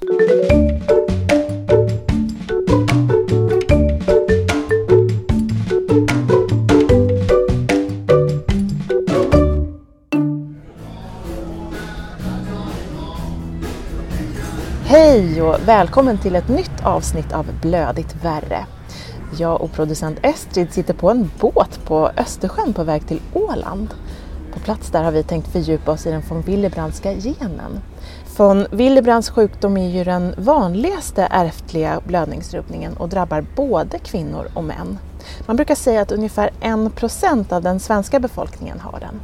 Hej och välkommen till ett nytt avsnitt av Blödigt värre. Jag och producent Estrid sitter på en båt på Östersjön på väg till Åland. På plats där har vi tänkt fördjupa oss i den von Willebrandska genen. Von Willebrands sjukdom är ju den vanligaste ärftliga blödningsrubbningen och drabbar både kvinnor och män. Man brukar säga att ungefär en procent av den svenska befolkningen har den.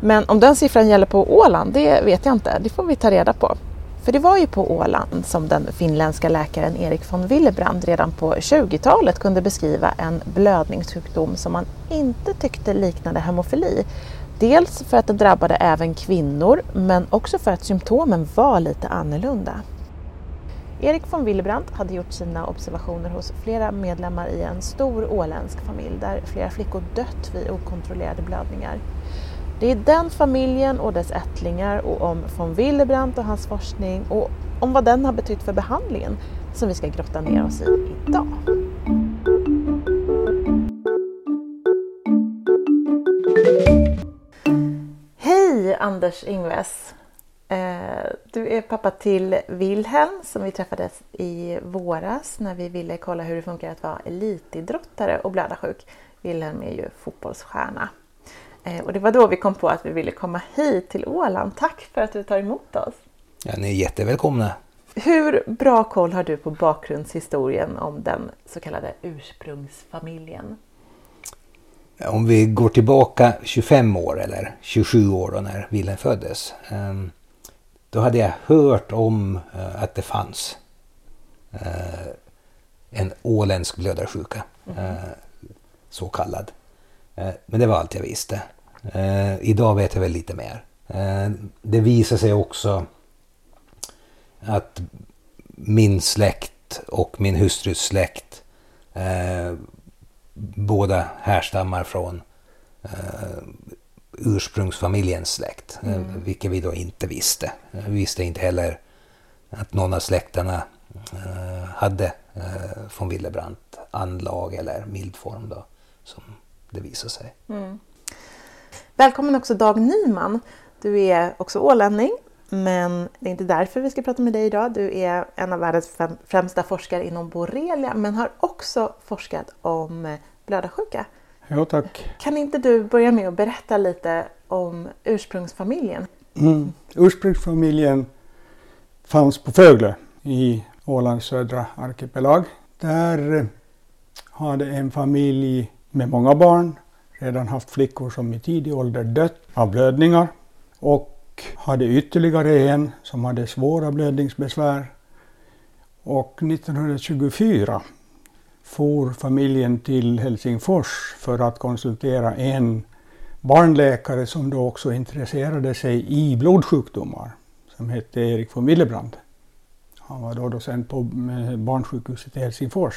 Men om den siffran gäller på Åland, det vet jag inte. Det får vi ta reda på. För det var ju på Åland som den finländska läkaren Erik von Willebrand redan på 20-talet kunde beskriva en blödningssjukdom som man inte tyckte liknade hemofili. Dels för att den drabbade även kvinnor men också för att symptomen var lite annorlunda. Erik von Willebrand hade gjort sina observationer hos flera medlemmar i en stor åländsk familj där flera flickor dött vid okontrollerade blödningar. Det är den familjen och dess ättlingar och om von Willebrand och hans forskning och om vad den har betytt för behandlingen som vi ska grotta ner oss i idag. Anders Ingves! Eh, du är pappa till Wilhelm som vi träffades i våras när vi ville kolla hur det funkar att vara elitidrottare och blödarsjuk. Wilhelm är ju fotbollsstjärna. Eh, och det var då vi kom på att vi ville komma hit till Åland. Tack för att du tar emot oss. Ja, ni är jättevälkomna. Hur bra koll har du på bakgrundshistorien om den så kallade ursprungsfamiljen? Om vi går tillbaka 25 år eller 27 år då när Wilhelm föddes. Ehm, då hade jag hört om eh, att det fanns eh, en åländsk blödarsjuka. Mm. Så kallad. Men det var allt jag visste. Idag vet jag väl lite mer. Det visar sig också att min släkt och min hustrus släkt båda härstammar från uh, ursprungsfamiljens släkt. Eh, mm. vilket vi då inte visste. Vi visste inte heller att någon av släkterna uh, hade uh, von Willebrandt anlag eller mildform då, som det visade sig. Mm. Välkommen också Dag Nyman. Du är också ålänning men det är inte därför vi ska prata med dig idag. Du är en av världens främsta forskare inom borrelia men har också forskat om blödarsjuka. Ja, tack. Kan inte du börja med att berätta lite om ursprungsfamiljen? Mm. Ursprungsfamiljen fanns på Fögle i Ålands södra arkipelag. Där hade en familj med många barn redan haft flickor som i tidig ålder dött av blödningar och hade ytterligare en som hade svåra blödningsbesvär. Och 1924 for familjen till Helsingfors för att konsultera en barnläkare som då också intresserade sig i blodsjukdomar, som hette Erik von Willebrand. Han var då docent på eh, barnsjukhuset i Helsingfors.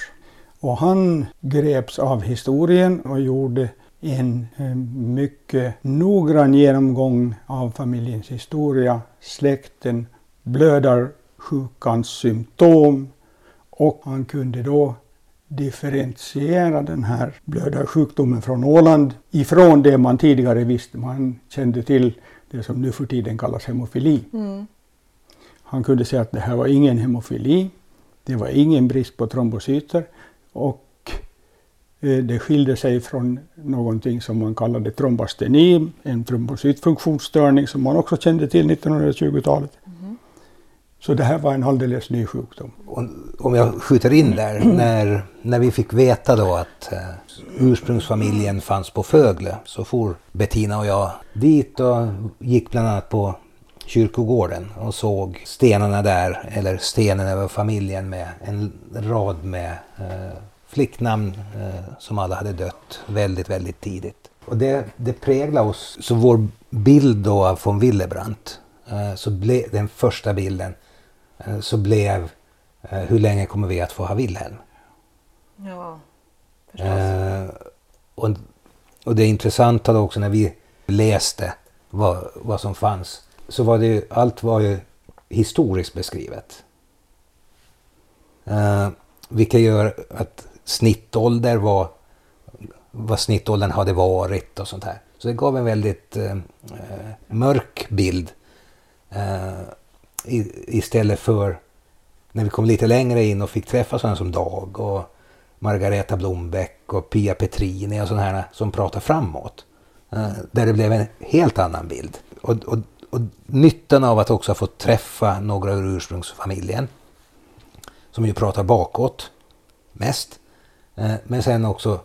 Och han greps av historien och gjorde en eh, mycket noggrann genomgång av familjens historia, släkten, blödarsjukans symptom och han kunde då differentiera den här blödarsjukdomen från Åland ifrån det man tidigare visste. Man kände till det som nu för tiden kallas hemofili. Mm. Han kunde säga att det här var ingen hemofili. Det var ingen brist på trombocyter och eh, det skilde sig från någonting som man kallade trombasteni, en trombocytfunktionsstörning som man också kände till 1920-talet. Så det här var en alldeles ny sjukdom. Om jag skjuter in där, när, när vi fick veta då att eh, ursprungsfamiljen fanns på Fögle så for Bettina och jag dit och gick bland annat på kyrkogården och såg stenarna där, eller stenen över familjen med en rad med eh, flicknamn eh, som alla hade dött väldigt, väldigt tidigt. Och det, det präglade oss. Så vår bild då av von Willebrandt, eh, så blev den första bilden så blev eh, hur länge kommer vi att få ha Wilhelm? Ja, förstås. Eh, och, och det intressanta då också när vi läste vad, vad som fanns så var det ju, allt var ju historiskt beskrivet. Eh, vilket gör att snittålder var vad snittåldern hade varit och sånt här. Så det gav en väldigt eh, mörk bild. Eh, i, istället för när vi kom lite längre in och fick träffa sådana som Dag och Margareta Blombeck och Pia Petrini och sådana här som pratar framåt. Eh, där det blev en helt annan bild. Och, och, och nyttan av att också ha fått träffa några ur ursprungsfamiljen som ju pratar bakåt mest. Eh, men sen också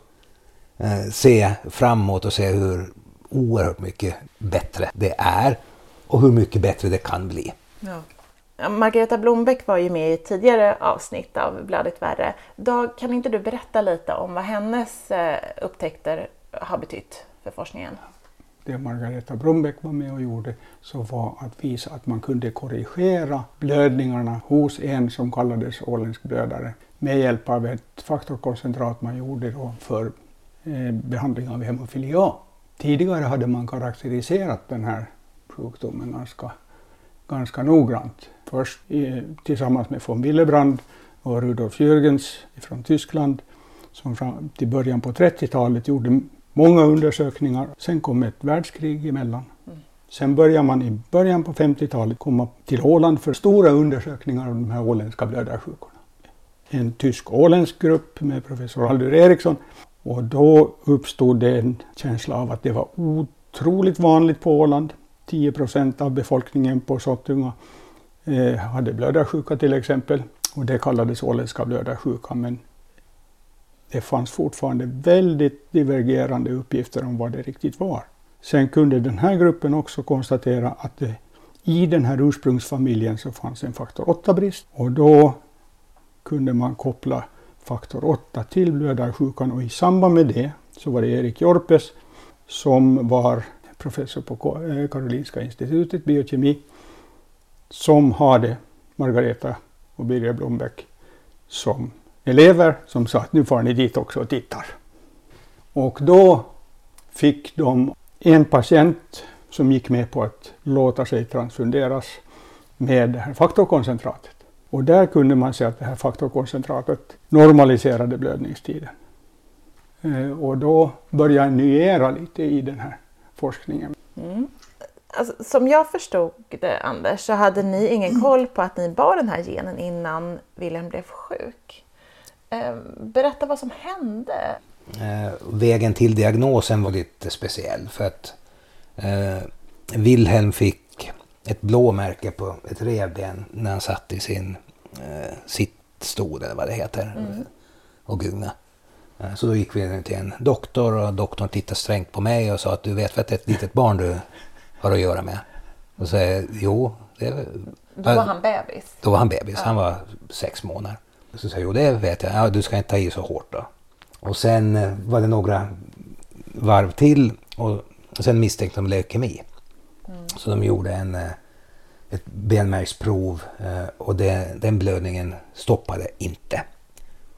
eh, se framåt och se hur oerhört mycket bättre det är och hur mycket bättre det kan bli. Ja. Margareta Blombeck var ju med i ett tidigare avsnitt av Blödigt värre. Dag, kan inte du berätta lite om vad hennes eh, upptäckter har betytt för forskningen? Det Margareta Blombeck var med och gjorde så var att visa att man kunde korrigera blödningarna hos en som kallades åländsk blödare med hjälp av ett faktorkoncentrat man gjorde då för eh, behandling av hemofili A. Tidigare hade man karaktäriserat den här sjukdomen ganska, ganska noggrant. Först i, tillsammans med von Willebrand och Rudolf Jürgens från Tyskland som fram till början på 30-talet gjorde många undersökningar. Sen kom ett världskrig emellan. Mm. Sen började man i början på 50-talet komma till Åland för stora undersökningar av de här åländska blödarsjukorna. En tysk-åländsk grupp med professor Aldur Eriksson och då uppstod det en känsla av att det var otroligt vanligt på Åland. 10 procent av befolkningen på Sottunga eh, hade blödarsjuka till exempel. Och det kallades åländska blödarsjuka men det fanns fortfarande väldigt divergerande uppgifter om vad det riktigt var. Sen kunde den här gruppen också konstatera att det, i den här ursprungsfamiljen så fanns en faktor 8-brist och då kunde man koppla faktor 8 till blödarsjukan och i samband med det så var det Erik Jorpes som var professor på eh, Karolinska institutet, biokemi, som hade Margareta och Birger Blombeck som elever som sa att nu får ni dit också och tittar. Och då fick de en patient som gick med på att låta sig transfunderas med det här faktorkoncentratet. Och där kunde man se att det här faktorkoncentratet normaliserade blödningstiden. Eh, och då började jag nyera lite i den här forskningen. Mm. Alltså, som jag förstod det Anders så hade ni ingen koll på att ni bar den här genen innan Wilhelm blev sjuk. Eh, berätta vad som hände. Eh, vägen till diagnosen var lite speciell för att eh, Wilhelm fick ett blåmärke på ett revben när han satt i sin eh, sittstol eller vad det heter mm. och gunga. Eh, så då gick vi till en doktor och doktorn tittade strängt på mig och sa att du vet att det är ett litet barn du har att göra med. Och så säger jo. Det, då var han bebis? Då var han bebis, ja. han var sex månader. Så säger jag, jo det vet jag, ja, du ska inte ta i så hårt då. Och sen eh, var det några varv till och sen misstänkte de leukemi. Mm. Så de gjorde en, eh, ett benmärgsprov och det, den blödningen stoppade inte.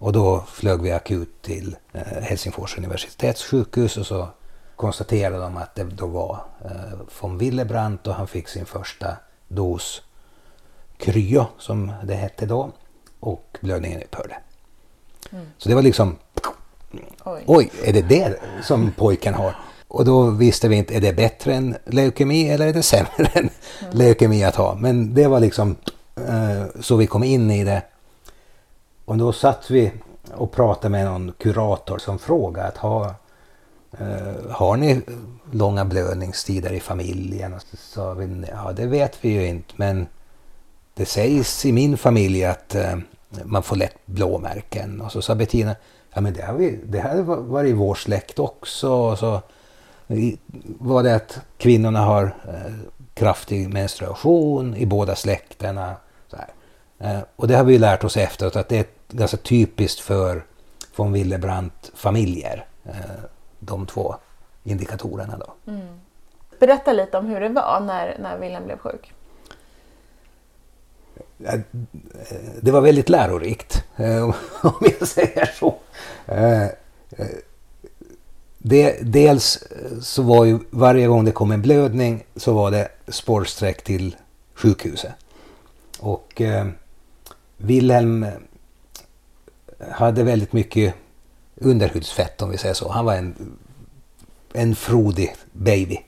Och då flög vi akut till Helsingfors universitetssjukhus och så konstaterade de att det då var eh, von Willebrandt och han fick sin första dos kryo som det hette då och blödningen upphörde. Mm. Så det var liksom oj. oj, är det det som pojken har? Och då visste vi inte, är det bättre än leukemi eller är det sämre än mm. leukemi att ha? Men det var liksom eh, så vi kom in i det. Och då satt vi och pratade med någon kurator som frågade att ha eh, har ni långa blödningstider i familjen? Och så sa vi, ja det vet vi ju inte men det sägs i min familj att eh, man får lätt blåmärken. Och så sa Bettina, ja men det har, vi, det har varit i vår släkt också. Och så var det att kvinnorna har eh, kraftig menstruation i båda släkterna. Eh, och det har vi lärt oss efteråt att det är ganska typiskt för von Willebrandt-familjer de två indikatorerna. Då. Mm. Berätta lite om hur det var när, när Wilhelm blev sjuk. Det var väldigt lärorikt, eh, om jag säger så. Eh, eh, det, dels så var ju varje gång det kom en blödning så var det spårsträck till sjukhuset. Och eh, Wilhelm hade väldigt mycket underhudsfett om vi säger så. Han var en, en frodig baby.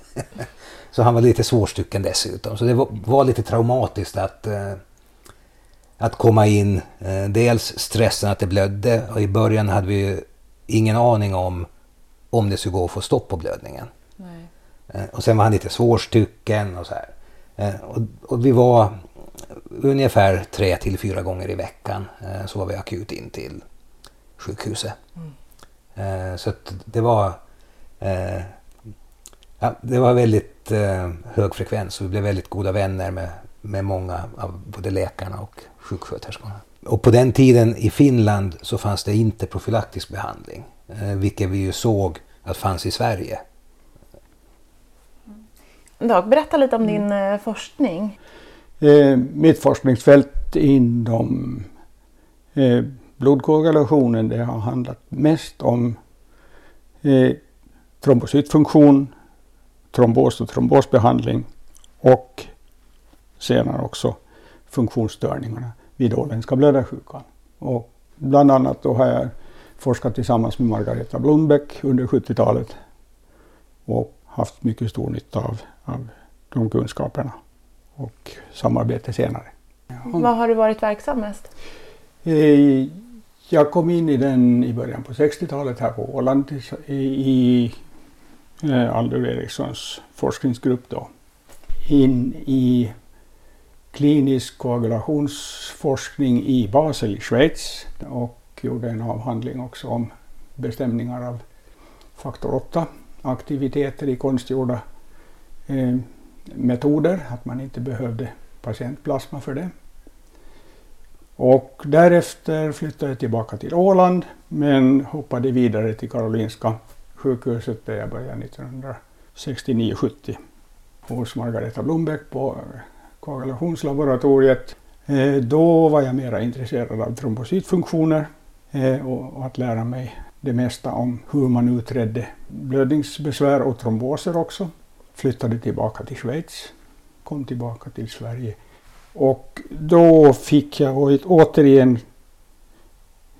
så han var lite svårstycken dessutom. Så det var, var lite traumatiskt att, eh, att komma in. Eh, dels stressen att det blödde och i början hade vi ingen aning om om det skulle gå att få stopp på blödningen. Eh, och sen var han lite svårstycken och så här. Eh, och, och, vi var ungefär tre till fyra gånger i veckan eh, så var vi akut in till sjukhuset. Mm. Så det var ja, det var väldigt hög frekvens och vi blev väldigt goda vänner med, med många av både läkarna och sjuksköterskorna. Och på den tiden i Finland så fanns det inte profylaktisk behandling, vilket vi ju såg att fanns i Sverige. Dag, berätta lite om mm. din eh, forskning. Eh, mitt forskningsfält inom eh, blodkoagulationen det har handlat mest om eh, trombocytfunktion, trombos och trombosbehandling och senare också funktionsstörningarna vid åländska blödarsjukan. Och bland annat då har jag forskat tillsammans med Margareta Blombeck under 70-talet och haft mycket stor nytta av av de kunskaperna och samarbete senare. Ja. Vad har du varit verksam mest? Eh, jag kom in i den i början på 60-talet här på Åland i, i eh, Aldur Erikssons forskningsgrupp då. In i klinisk koagulationsforskning i Basel i Schweiz och gjorde en avhandling också om bestämningar av faktor 8 aktiviteter i konstgjorda eh, metoder, att man inte behövde patientplasma för det. Och därefter flyttade jag tillbaka till Åland men hoppade vidare till Karolinska sjukhuset där jag började 1969-70 hos Margareta Blombeck på koagulationslaboratoriet. Eh, då var jag mera intresserad av trombocytfunktioner eh, och att lära mig det mesta om hur man utredde blödningsbesvär och tromboser också flyttade tillbaka till Schweiz, kom tillbaka till Sverige. Och då fick jag återigen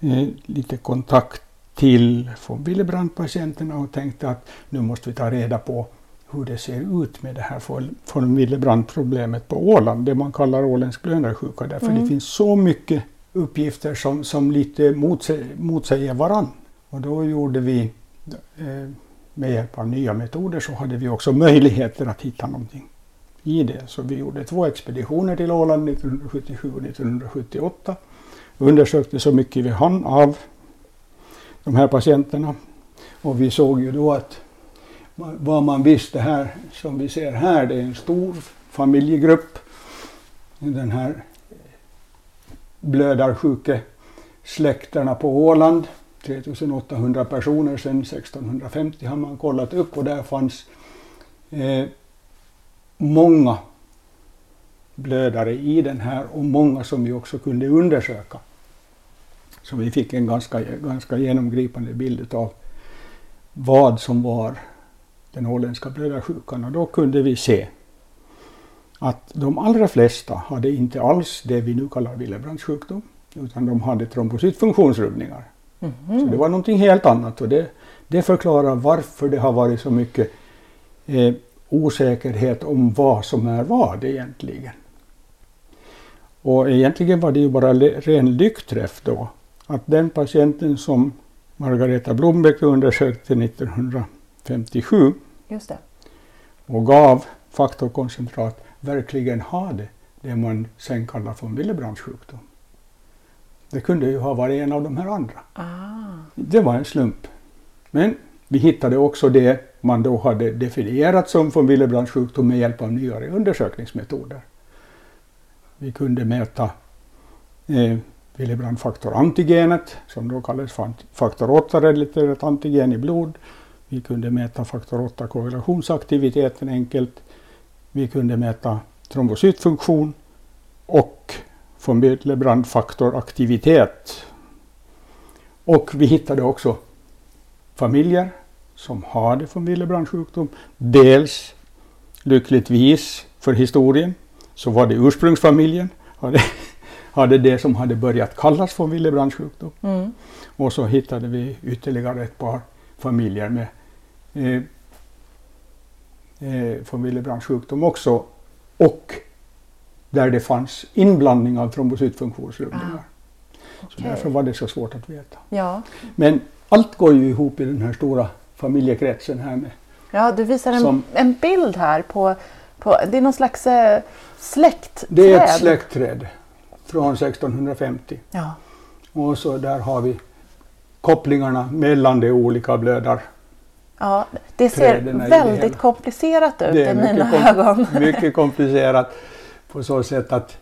eh, lite kontakt till von Willebrand-patienterna och tänkte att nu måste vi ta reda på hur det ser ut med det här von Willebrand-problemet på Åland, det man kallar åländsk blödarsjuka. Därför mm. det finns så mycket uppgifter som, som lite motsäger, motsäger varann. Och då gjorde vi eh, med hjälp av nya metoder så hade vi också möjligheter att hitta någonting i det. Så vi gjorde två expeditioner till Åland 1977 och 1978. Undersökte så mycket vi hann av de här patienterna. Och vi såg ju då att vad man visste här, som vi ser här, det är en stor familjegrupp. Den här blödarsjuke släkterna på Åland 3800 personer sedan 1650 har man kollat upp och där fanns eh, många blödare i den här och många som vi också kunde undersöka. Så vi fick en ganska, ganska genomgripande bild av vad som var den åländska blödarsjukan och då kunde vi se att de allra flesta hade inte alls det vi nu kallar Willebrands sjukdom utan de hade trombocytfunktionsrubbningar. Mm. Så det var någonting helt annat och det, det förklarar varför det har varit så mycket eh, osäkerhet om vad som är vad egentligen. Och egentligen var det ju bara ren lyckträff då. Att den patienten som Margareta Blombeck undersökte 1957 Just det. och gav faktorkoncentrat verkligen hade det man sen kallar för Willebrands sjukdom. Det kunde ju ha varit en av de här andra. Ah. Det var en slump. Men vi hittade också det man då hade definierat som von Willebrands sjukdom med hjälp av nyare undersökningsmetoder. Vi kunde mäta eh, Willebrand-faktor-antigenet som då kallades faktor 8-relaterat antigen i blod. Vi kunde mäta faktor 8-koagulationsaktiviteten enkelt. Vi kunde mäta trombocytfunktion och von Willebrand-faktoraktivitet. Och vi hittade också familjer som hade von Willebrand sjukdom. Dels lyckligtvis för historien så var det ursprungsfamiljen hade, hade det som hade börjat kallas von Willebrands sjukdom. Mm. Och så hittade vi ytterligare ett par familjer med eh, eh, von Willebrands sjukdom också. Och där det fanns inblandning av trombocytfunktionsrubbningar. Så okej. därför var det så svårt att veta. Ja. Men allt går ju ihop i den här stora familjekretsen här med. ja, du visar en, Som- en bild här på, på, det är någon slags eh, släktträd. Det är ett släktträd från 1650. Ja. Och så där har vi kopplingarna mellan de olika blödar. ja, det ser det väldigt komplicerat ut Det är i mina mycket, ögon. kom, mycket komplicerat på så sätt att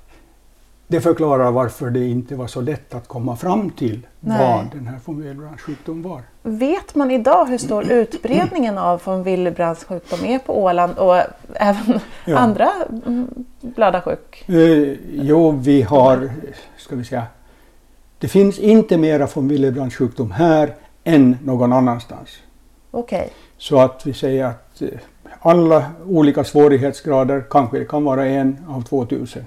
det förklarar varför det inte var så lätt att komma fram till Nej. vad den här von Willebrandts sjukdom var. Vet man idag hur stor utbredningen av von Willebrands sjukdom är på Åland och även Ja. andra blödarsjuk? Eh, jo, vi har, ska vi säga, det finns inte mera von Willebrands sjukdom här än någon annanstans. Okej. Så att vi säger att eh, alla olika svårighetsgrader, kanske det kan vara en av 2000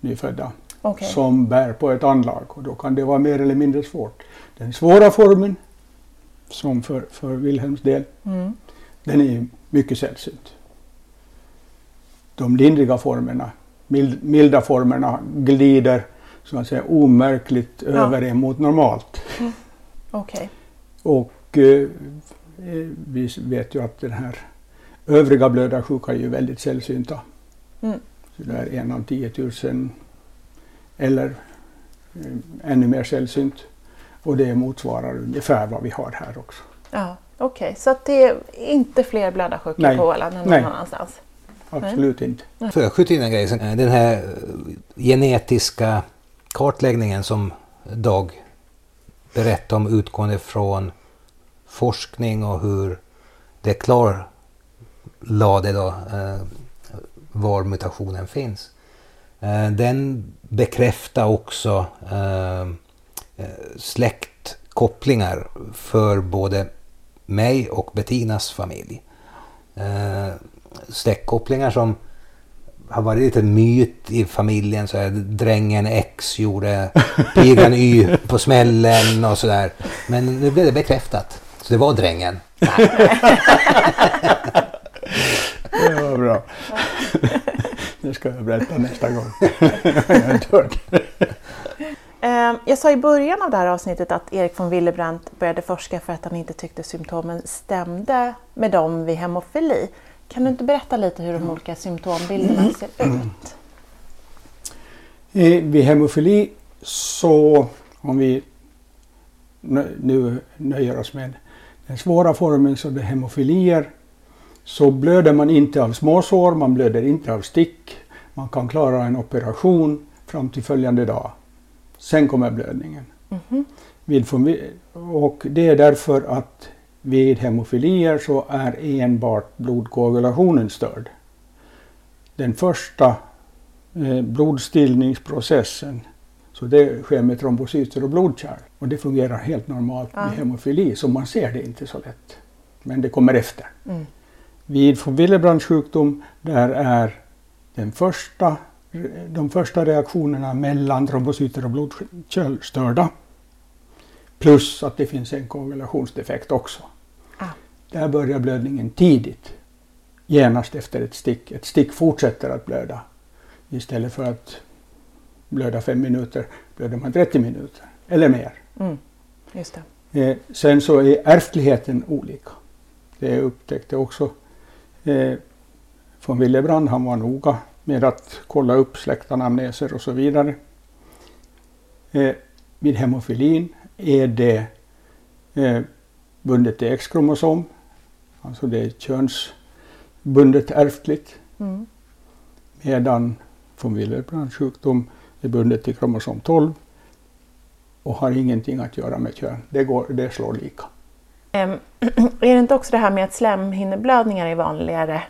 nyfödda, okej. som bär på ett anlag och då kan det vara mer eller mindre svårt. Den svåra formen, som för, för Wilhelms del, Mm. den är mycket sällsynt. De lindriga formerna, mild, milda formerna, glider så att säga omärkligt över emot normalt. Okej. Och eh, eh, vi vet ju att den här övriga blödarsjuka är ju väldigt sällsynta. Mm. Så det är en av 10 000 eller eh, ännu mer sällsynt. Och det motsvarar ungefär vad vi har här också. Ja, okej. Så att det är inte fler blödarsjuka Nej. på Åland än någon Nej. annanstans? Absolut inte. Får jag skjuta in en grej? sen? Den här eh, genetiska kartläggningen som Dag berättade om utgående från forskning och hur det klarlade då, eh, var mutationen finns. Eh, den bekräftar också eh, eh, släktkopplingar för både mig och Bettinas familj. Eh, släktkopplingar som har varit lite myt i familjen. Så här, drängen X gjorde pigan Y på smällen och sådär. Men nu blev det bekräftat. Så det var drängen. Det var bra. Det ska jag berätta nästa gång. jag har inte hört. Eh, Jag sa i början av det här avsnittet att Erik von Willebrandt började forska för att han inte tyckte symptomen stämde med dem vid hemofili. Kan du inte berätta lite hur de olika symptombilderna ser ut? Eh, Vid hemofili så, om vi nu nöjer oss med den svåra formen, så det är hemofilier, så blöder man inte av småsår, man blöder inte av stick, man kan klara en operation fram till följande dag. Sen kommer blödningen. Vid fomi- och det är därför att vid hemofilier så är enbart blodkoagulationen störd. Den första eh, blodstillningsprocessen, så det sker med trombocyter och blodkärl. Och det fungerar helt normalt Ja. vid hemofili, så man ser det inte så lätt. Men det kommer efter. Mm. Vid Willebrands sjukdom, där är den första, de första reaktionerna mellan trombocyter och blodkärl störda. Plus att det finns en koagulationsdefekt också. Ah. Där börjar blödningen tidigt. Genast efter ett stick. Ett stick fortsätter att blöda. Istället för att blöda fem minuter blöder man 30 minuter eller mer. Mm. Just det. Eh, sen så är ärftligheten olika. Det upptäckte också eh, von Willebrand. Han var noga med att kolla upp släktanamneser och så vidare. Eh, vid hemofilin är det eh, bundet till X-kromosom. Alltså det är könsbundet ärftligt. Mm. Medan von Willebrands sjukdom är bundet till kromosom 12 och har ingenting att göra med kön. Det, går, det slår lika. Ehm, är det inte också det här med att slemhinneblödningar är vanligare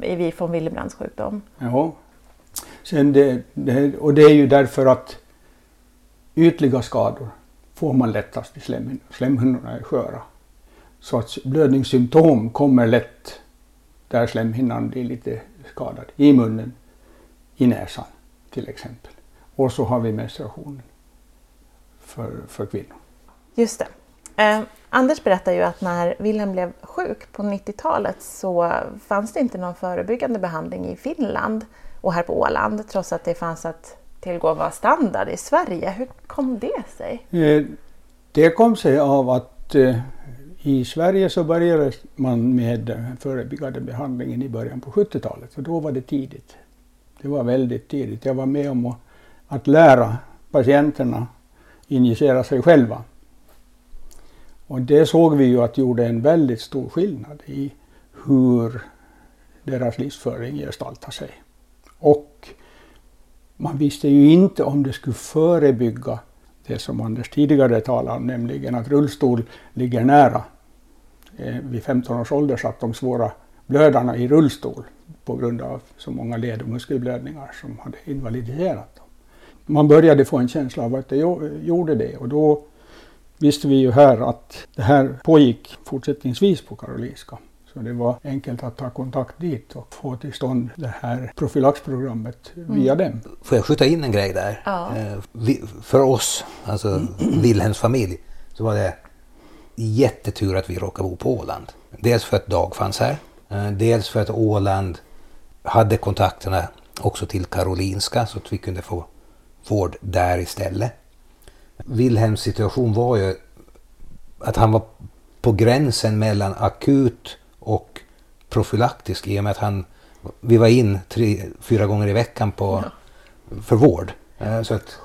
i vid von Willebrands sjukdom? Ja. Sen det, det, och det är ju därför att ytliga skador får man lättast i slemhinnorna. Slemhinnorna är sköra. Så att blödningssymptom kommer lätt där slemhinnan blir lite skadad. I munnen, i näsan till exempel. Och så har vi menstruation för, för kvinnor. Just det. Eh, Anders berättar ju att när Wilhelm blev sjuk på 90-talet så fanns det inte någon förebyggande behandling i Finland och här på Åland trots att det fanns att tillgå var standard i Sverige. Hur kom det sig? Eh, det kom sig av att eh, i Sverige så började man med förebyggande behandlingen i början på 70-talet och då var det tidigt. Det var väldigt tidigt. Jag var med om att, att lära patienterna injicera sig själva. Och det såg vi ju att gjorde en väldigt stor skillnad i hur deras livsföring gestaltar sig. Och man visste ju inte om det skulle förebygga det som Anders tidigare talade om, nämligen att rullstol ligger nära. Eh, vid 15 års ålder satt de svåra blödarna i rullstol på grund av så många led och muskelblödningar som hade invalidiserat dem. Man började få en känsla av att det gjorde det och då visste vi ju här att det här pågick fortsättningsvis på Karolinska. Så det var enkelt att ta kontakt dit och få till stånd det här profylaxprogrammet via mm. dem. Får jag skjuta in en grej där? Ja. Eh, vi, för oss, alltså Wilhelms familj, så var det jättetur att vi råkade bo på Åland. Dels för att Dag fanns här, eh, dels för att Åland hade kontakterna också till Karolinska så att vi kunde få vård där istället. Wilhelms situation var ju att han var på gränsen mellan akut och profylaktisk i och med att han, vi var in tre, fyra gånger i veckan på, för vård. Eh, så att,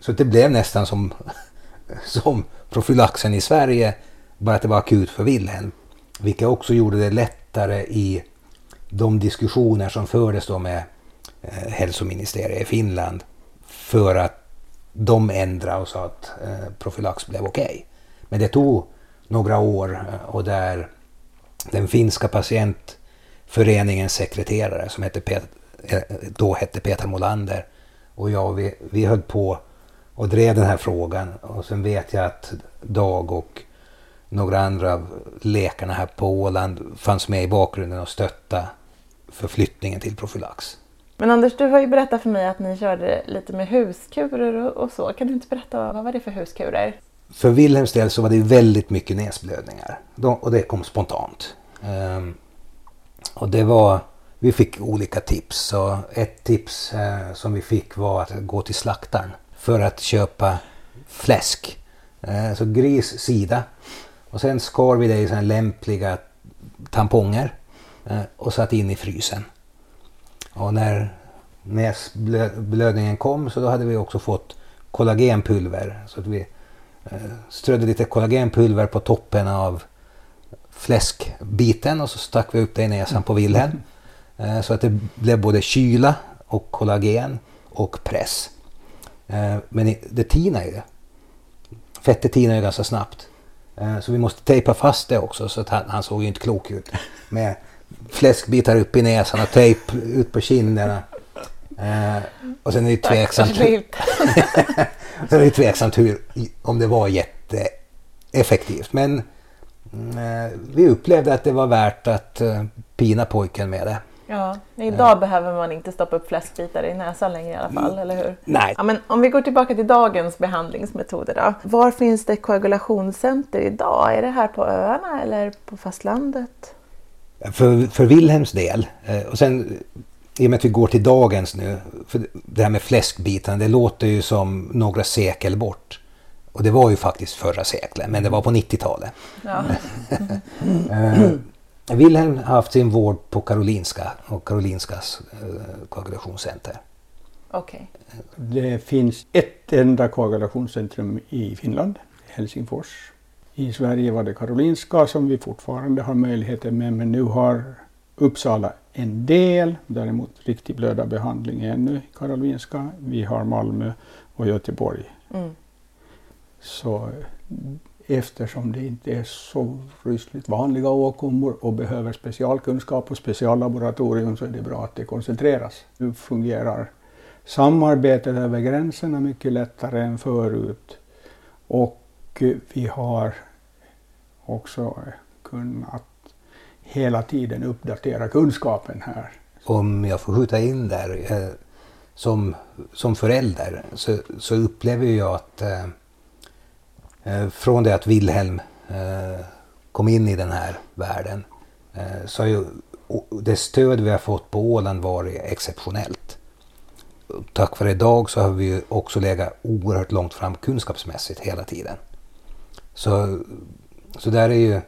så att det blev nästan som, som profylaxen i Sverige, bara att det var akut för Wilhelm. Vilket också gjorde det lättare i de diskussioner som fördes då med eh, hälsoministeriet i Finland för att de ändrade och sa att eh, profylax blev okej. Okay. Men det tog några år eh, och där den finska patientföreningens sekreterare som hette Pet, eh, då hette Peter Molander och jag vi, vi höll på och drev den här frågan och sen vet jag att Dag och några andra av läkarna här på Åland fanns med i bakgrunden och stötta förflyttningen till profylax. Men Anders, du har ju berättat för mig att ni körde lite med huskurer och, så. Kan du inte berätta vad var det för huskurer? För Wilhelms del så var det väldigt mycket näsblödningar de, och det kom spontant. Um, och det var, vi fick olika tips. Så ett tips uh, som vi fick var att gå till slaktaren för att köpa fläsk. Uh, så gris sida. Och sen skar vi det i lämpliga tamponger uh, och satte in i frysen. Och när näsblödningen kom så då hade vi också fått kollagenpulver. Så att vi eh, strödde lite kollagenpulver på toppen av fläskbiten och så stack vi upp det i näsan på Wilhelm. Eh, så att det blev både kyla och kollagen och press. Eh, men det tinar ju. Fettet tinar ju ganska snabbt. Så vi måste tejpa fast det också så att han, han såg ju inte klok ut. Med fläskbitar upp i näsan och tejp ut på kinderna. Eh, och sen är det tveksamt, sen är det tveksamt hur, om det var jätteeffektivt. Men eh, vi upplevde att det var värt att eh, pina pojken med det. Ja, idag ja. behöver man inte stoppa upp fläskbitar i näsan längre i alla fall, mm. eller hur? Nej. Ja, men om vi går tillbaka till dagens behandlingsmetoder då. Var finns det koagulationscenter idag? Är det här på öarna eller på fastlandet? För, för Wilhelms del, eh, och sen i och med att vi går till dagens nu, för det här med fläskbitarna, det låter ju som några sekel bort. Och det var ju faktiskt förra seklet, men det var på 90-talet. Ja. uh, Wilhelm har haft sin vård på Karolinska och Karolinskas uh, koagulationscenter. Okay. Det finns ett enda koagulationscentrum i Finland, Helsingfors. I Sverige var det Karolinska som vi fortfarande har möjligheter med, men nu har Uppsala en del, däremot riktig blödarbehandling ännu i Karolinska. Vi har Malmö och Göteborg. Mm. Så eftersom det inte är så rysligt vanliga åkommor och behöver specialkunskap och speciallaboratorium så är det bra att det koncentreras. Nu fungerar samarbetet över gränserna mycket lättare än förut. Och Eh, vi har också kunnat hela tiden uppdatera kunskapen här. Om jag får skjuta in där. Eh, som, som förälder så, så upplever jag att eh, eh från det att Wilhelm eh, kom in i den här världen eh, så har ju det stöd vi har fått på Åland varit exceptionellt. Tack vare idag så har vi också legat oerhört långt fram kunskapsmässigt hela tiden. Så, så där är ju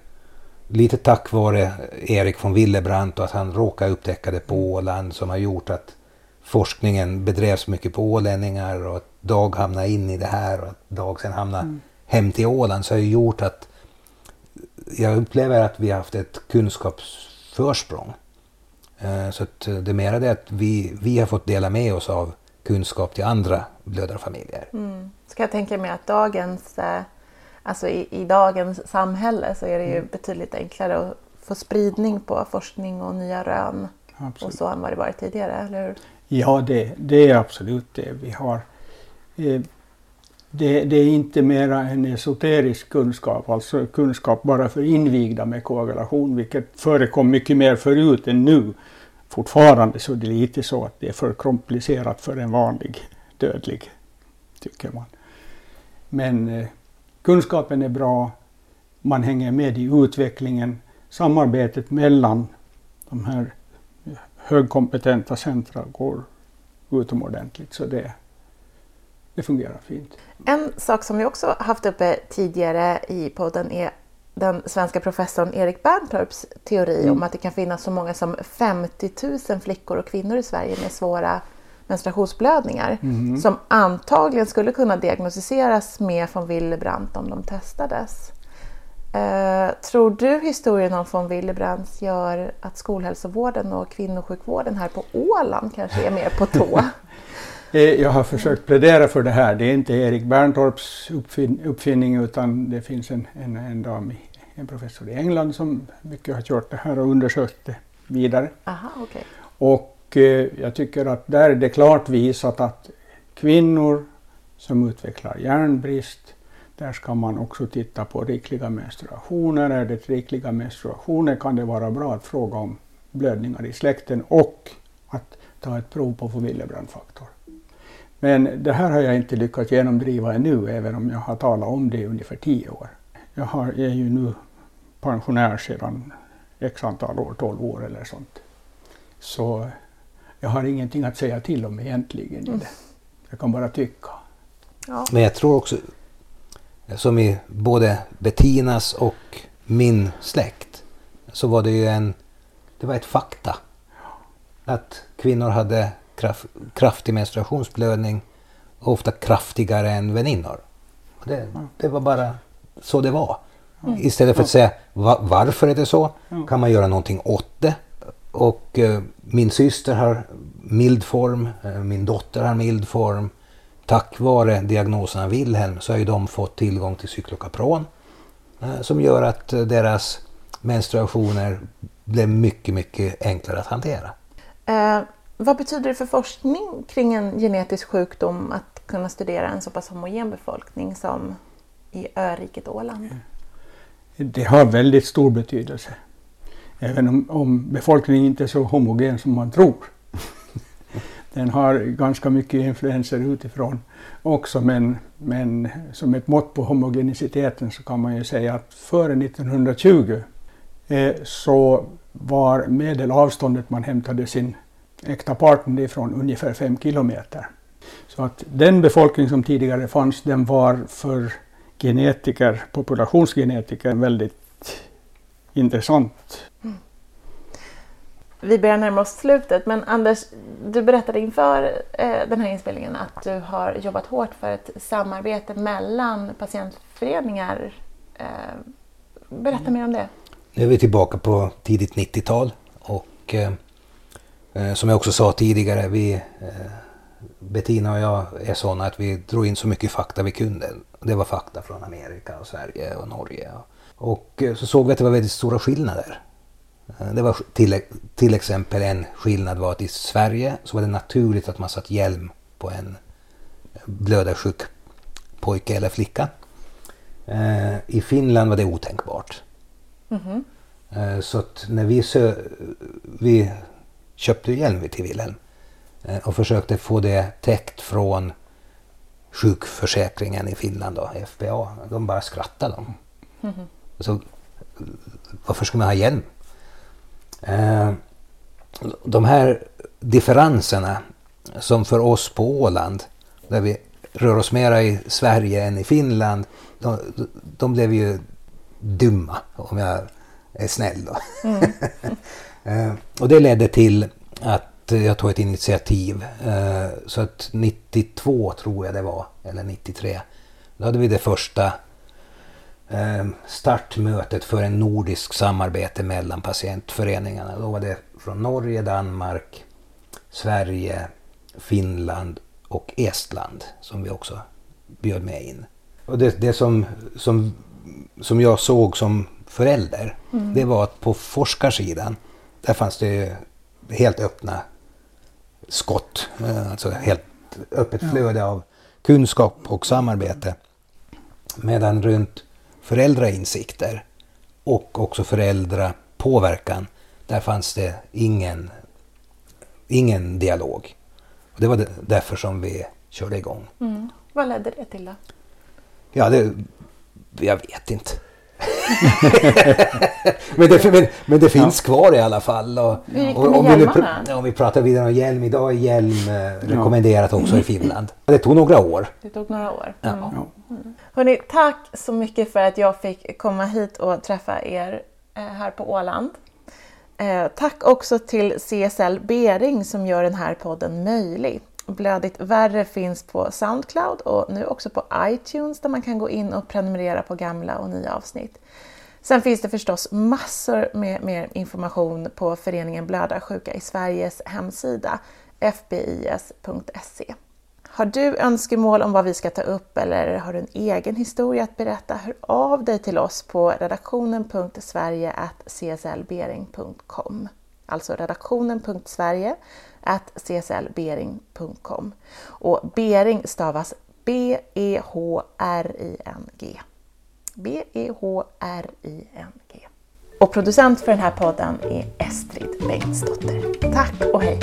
lite tack vare Erik von Willebrandt och att han råkade upptäcka det på Åland som har gjort att forskningen bedrevs mycket på ålänningar och att Dag hamnade in i det här och att Dag sen hamnade mm. hem till Åland så har ju gjort att jag upplever att vi har haft ett kunskapsförsprång. Eh, så att det är mera det att vi, vi har fått dela med oss av kunskap till andra blödarfamiljer. Mm. Ska jag tänka mig att dagens, eh, alltså i, i dagens samhälle så är det ju mm. betydligt enklare att få spridning på forskning och nya rön Absolut. och så än vad det varit tidigare, eller hur? Ja, det, det är absolut det vi har. Eh, det, det, är inte mera en esoterisk kunskap, alltså kunskap bara för invigda med koagulation, vilket förekom mycket mer förut än nu. Fortfarande så är det lite så att det är för komplicerat för en vanlig dödlig, tycker man. Men eh, kunskapen är bra, man hänger med i utvecklingen, samarbetet mellan de här högkompetenta centra går utomordentligt. Så det, det fungerar fint. En sak som vi också haft uppe tidigare i podden är den svenska professorn Erik Berntorps teori mm. om att det kan finnas så många som 50 000 flickor och kvinnor i Sverige med svåra menstruationsblödningar mm. som antagligen skulle kunna diagnostiseras med von Willebrand om de testades. Eh, tror du historien om von Willebrands gör att skolhälsovården och kvinnosjukvården här på Åland kanske är mer på tå? Eh, jag har försökt plädera för det här. Det är inte Erik Berntorps uppfin uppfinning utan det finns en, en, en dam, en professor i England som mycket har kört det här och undersökt det vidare. Aha, okay. Och eh, jag tycker att där är det klart visat att kvinnor som utvecklar järnbrist där ska man också titta på rikliga menstruationer. Är det rikliga menstruationer kan det vara bra att fråga om blödningar i släkten och att ta ett prov på Willebrandfaktor. Men det här har jag inte lyckats genomdriva ännu, även om jag har talat om det i ungefär tio år. Jag har, är ju nu pensionär sedan x antal år, 12 år eller sånt. Så jag har ingenting att säga till om egentligen i det. Jag kan bara tycka. Ja. Men jag tror också, som i både Bettinas och min släkt, så var det ju en, det var ett fakta. Att kvinnor hade kraft, kraftig menstruationsblödning, ofta kraftigare än väninnor. Det, det var bara så det var. Mm. Istället för att säga va, varför är det så? Kan man göra någonting åt det? Och eh, min syster har mild form, eh, min dotter har mild form tack vare diagnosen av Wilhelm så har ju de fått tillgång till cyklokapron eh, som gör att deras menstruationer blev mycket, mycket enklare att hantera. Eh, vad betyder det för forskning kring en genetisk sjukdom att kunna studera en så pass homogen befolkning som i öriket Åland? Det har väldigt stor betydelse. Även om, om befolkningen inte är så homogen som man tror. Den har ganska mycket influenser utifrån också men, men som ett mått på homogeniciteten så kan man ju säga att före 1920 eh, så var medelavståndet man hämtade sin äkta partner ifrån ungefär fem kilometer. Så att den befolkning som tidigare fanns den var för genetiker, populationsgenetiker väldigt intressant vi börjar närma oss slutet, men Anders, du berättade inför eh, den här inspelningen att du har jobbat hårt för ett samarbete mellan patientföreningar. Eh, berätta mm. mer om det. Nu är vi tillbaka på tidigt 90-tal och eh, som jag också sa tidigare, vi, Bettina och jag är sådana att vi drog in så mycket fakta vi kunde. Det var fakta från Amerika och Sverige och Norge. Och eh, så såg vi att det var väldigt stora skillnader Eh, det var till, till exempel en skillnad var att i Sverige så var det naturligt att man satt hjälm på en blödarsjuk pojke eller flicka. Eh, I Finland var det otänkbart. Mm -hmm. Så att när vi, sö vi köpte hjälm till Wilhelm och försökte få det täckt från sjukförsäkringen i Finland, då, FPA. De bara skrattade. De. Mm. Så, varför ska man ha hjälm? Eh, de här differenserna som för oss på Åland, där vi rör oss mera i Sverige än i Finland, de, de blev ju dumma om jag är snäll då. Mm. Eh, och det ledde till att jag tog ett initiativ. Eh, så att 92 tror jag det var, eller 93. Då hade vi det första startmötet för en nordisk samarbete mellan patientföreningarna. Då var det från Norge, Danmark, Sverige, Finland och Estland som vi också bjöd med in. Och det, det som, som, som jag såg som förälder, mm. det var att på forskarsidan, där fanns det helt öppna skott. Eh, alltså helt öppet flöde av kunskap och samarbete. Medan runt föräldrainsikter och också föräldrapåverkan, där fanns det ingen, ingen dialog. Och det var därför som vi körde igång. Mm. Vad ledde det till då? Ja, det, jag vet inte. men, det, men, men, det, finns ja. kvar i alla fall. Och, Hur gick det med om? Vi, om vi pratar vidare om hjälm. Idag är hjälm eh, rekommenderat ja. också i Finland. Det tog några år. Det tog några år. Mm. Ja. Mm. Hörrni, tack så mycket för att jag fick komma hit och träffa er eh, här på Åland. Eh, tack också till CSL Bering som gör den här podden möjlig. Blödigt värre finns på Soundcloud och nu också på iTunes där man kan gå in och prenumerera på gamla och nya avsnitt. Sen finns det förstås massor med mer information på föreningen Blödarsjuka i Sveriges hemsida fbis.se. Har du önskemål om vad vi ska ta upp eller har du en egen historia att berätta, hör av dig till oss på redaktionen.sverige.cslbering.com Alltså redaktionen.sverige at cslbering.com. Och Bering stavas B-E-H-R-I-N-G. B-E-H-R-I-N-G. Och producent för den här podden är Estrid Bengtsdotter. Tack och hej!